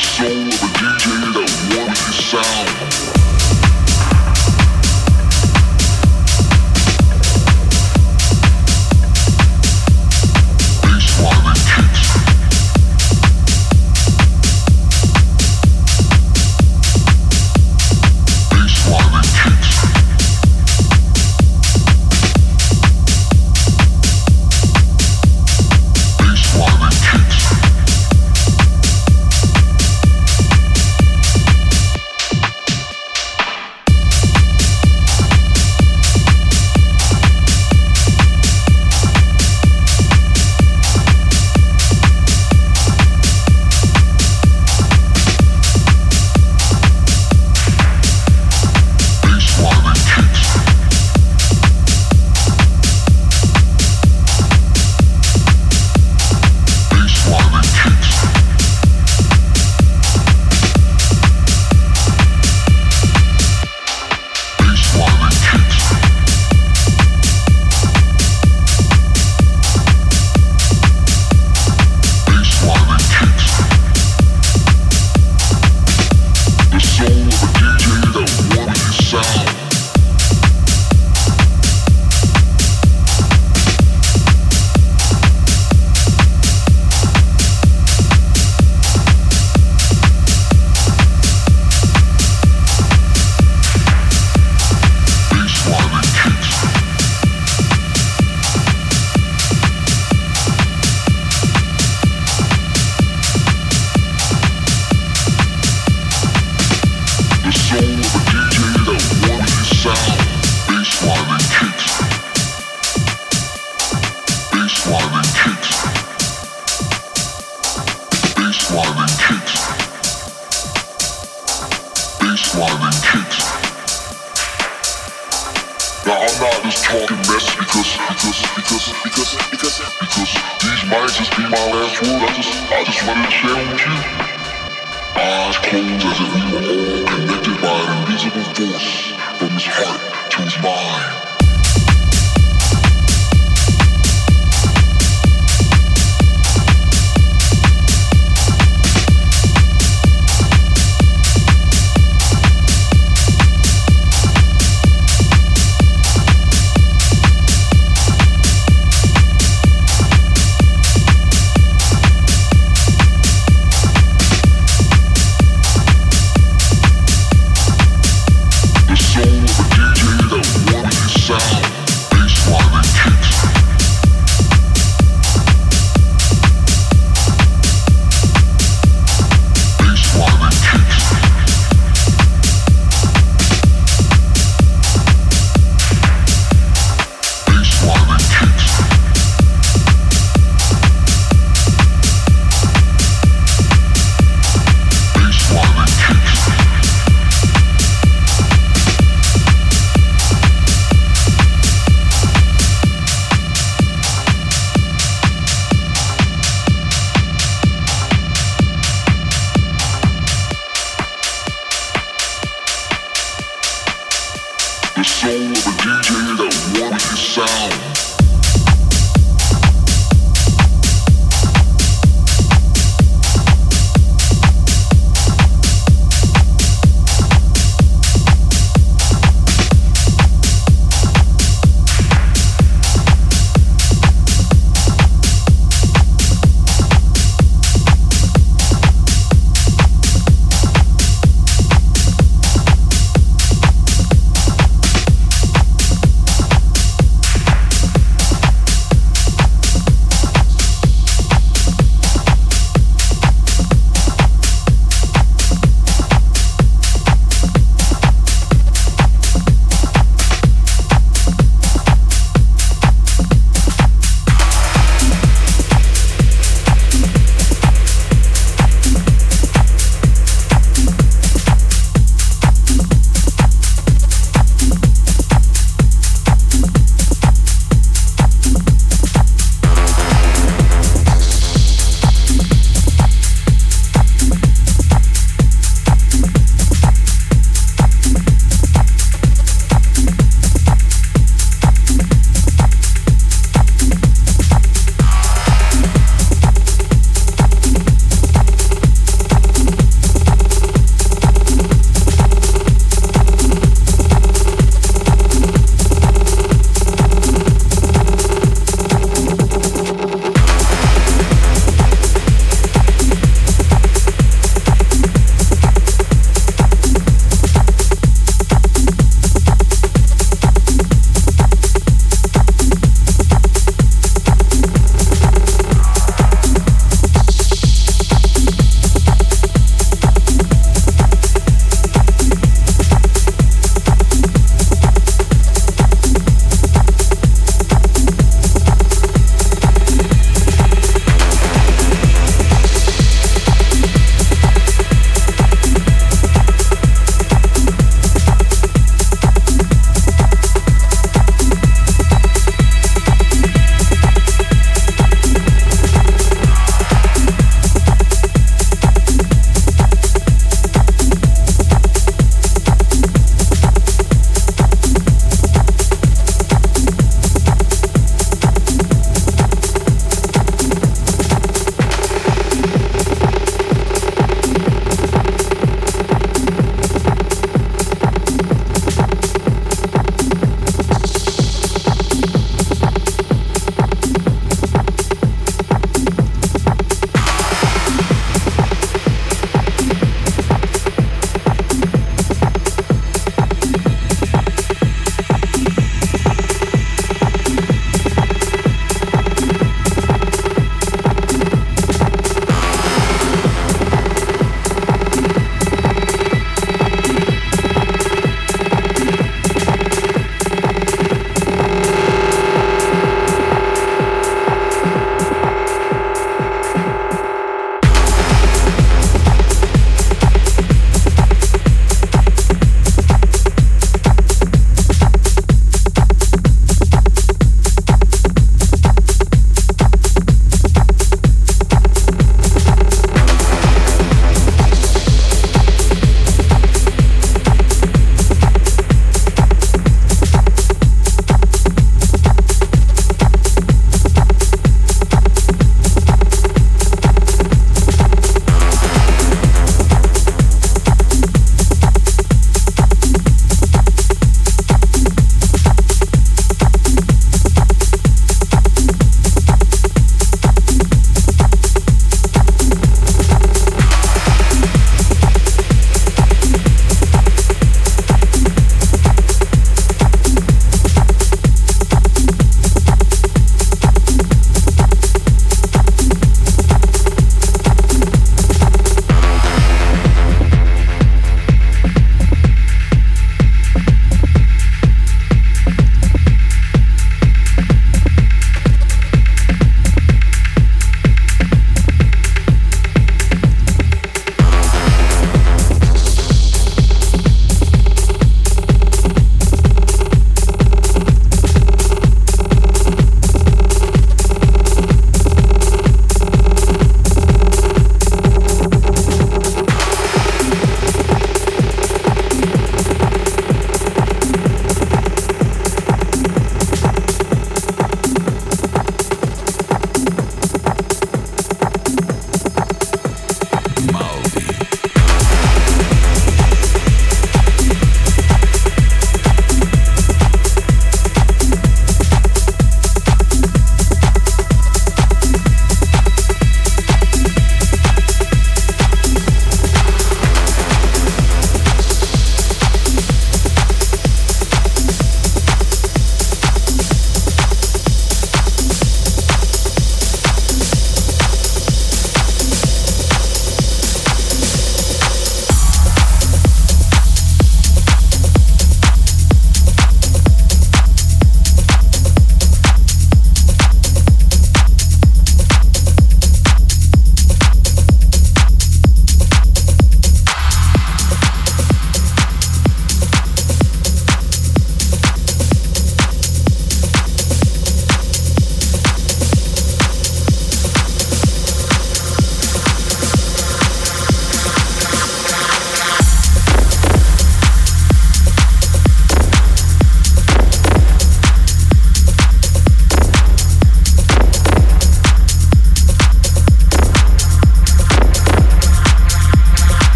soul of a DJ that wanted to sound.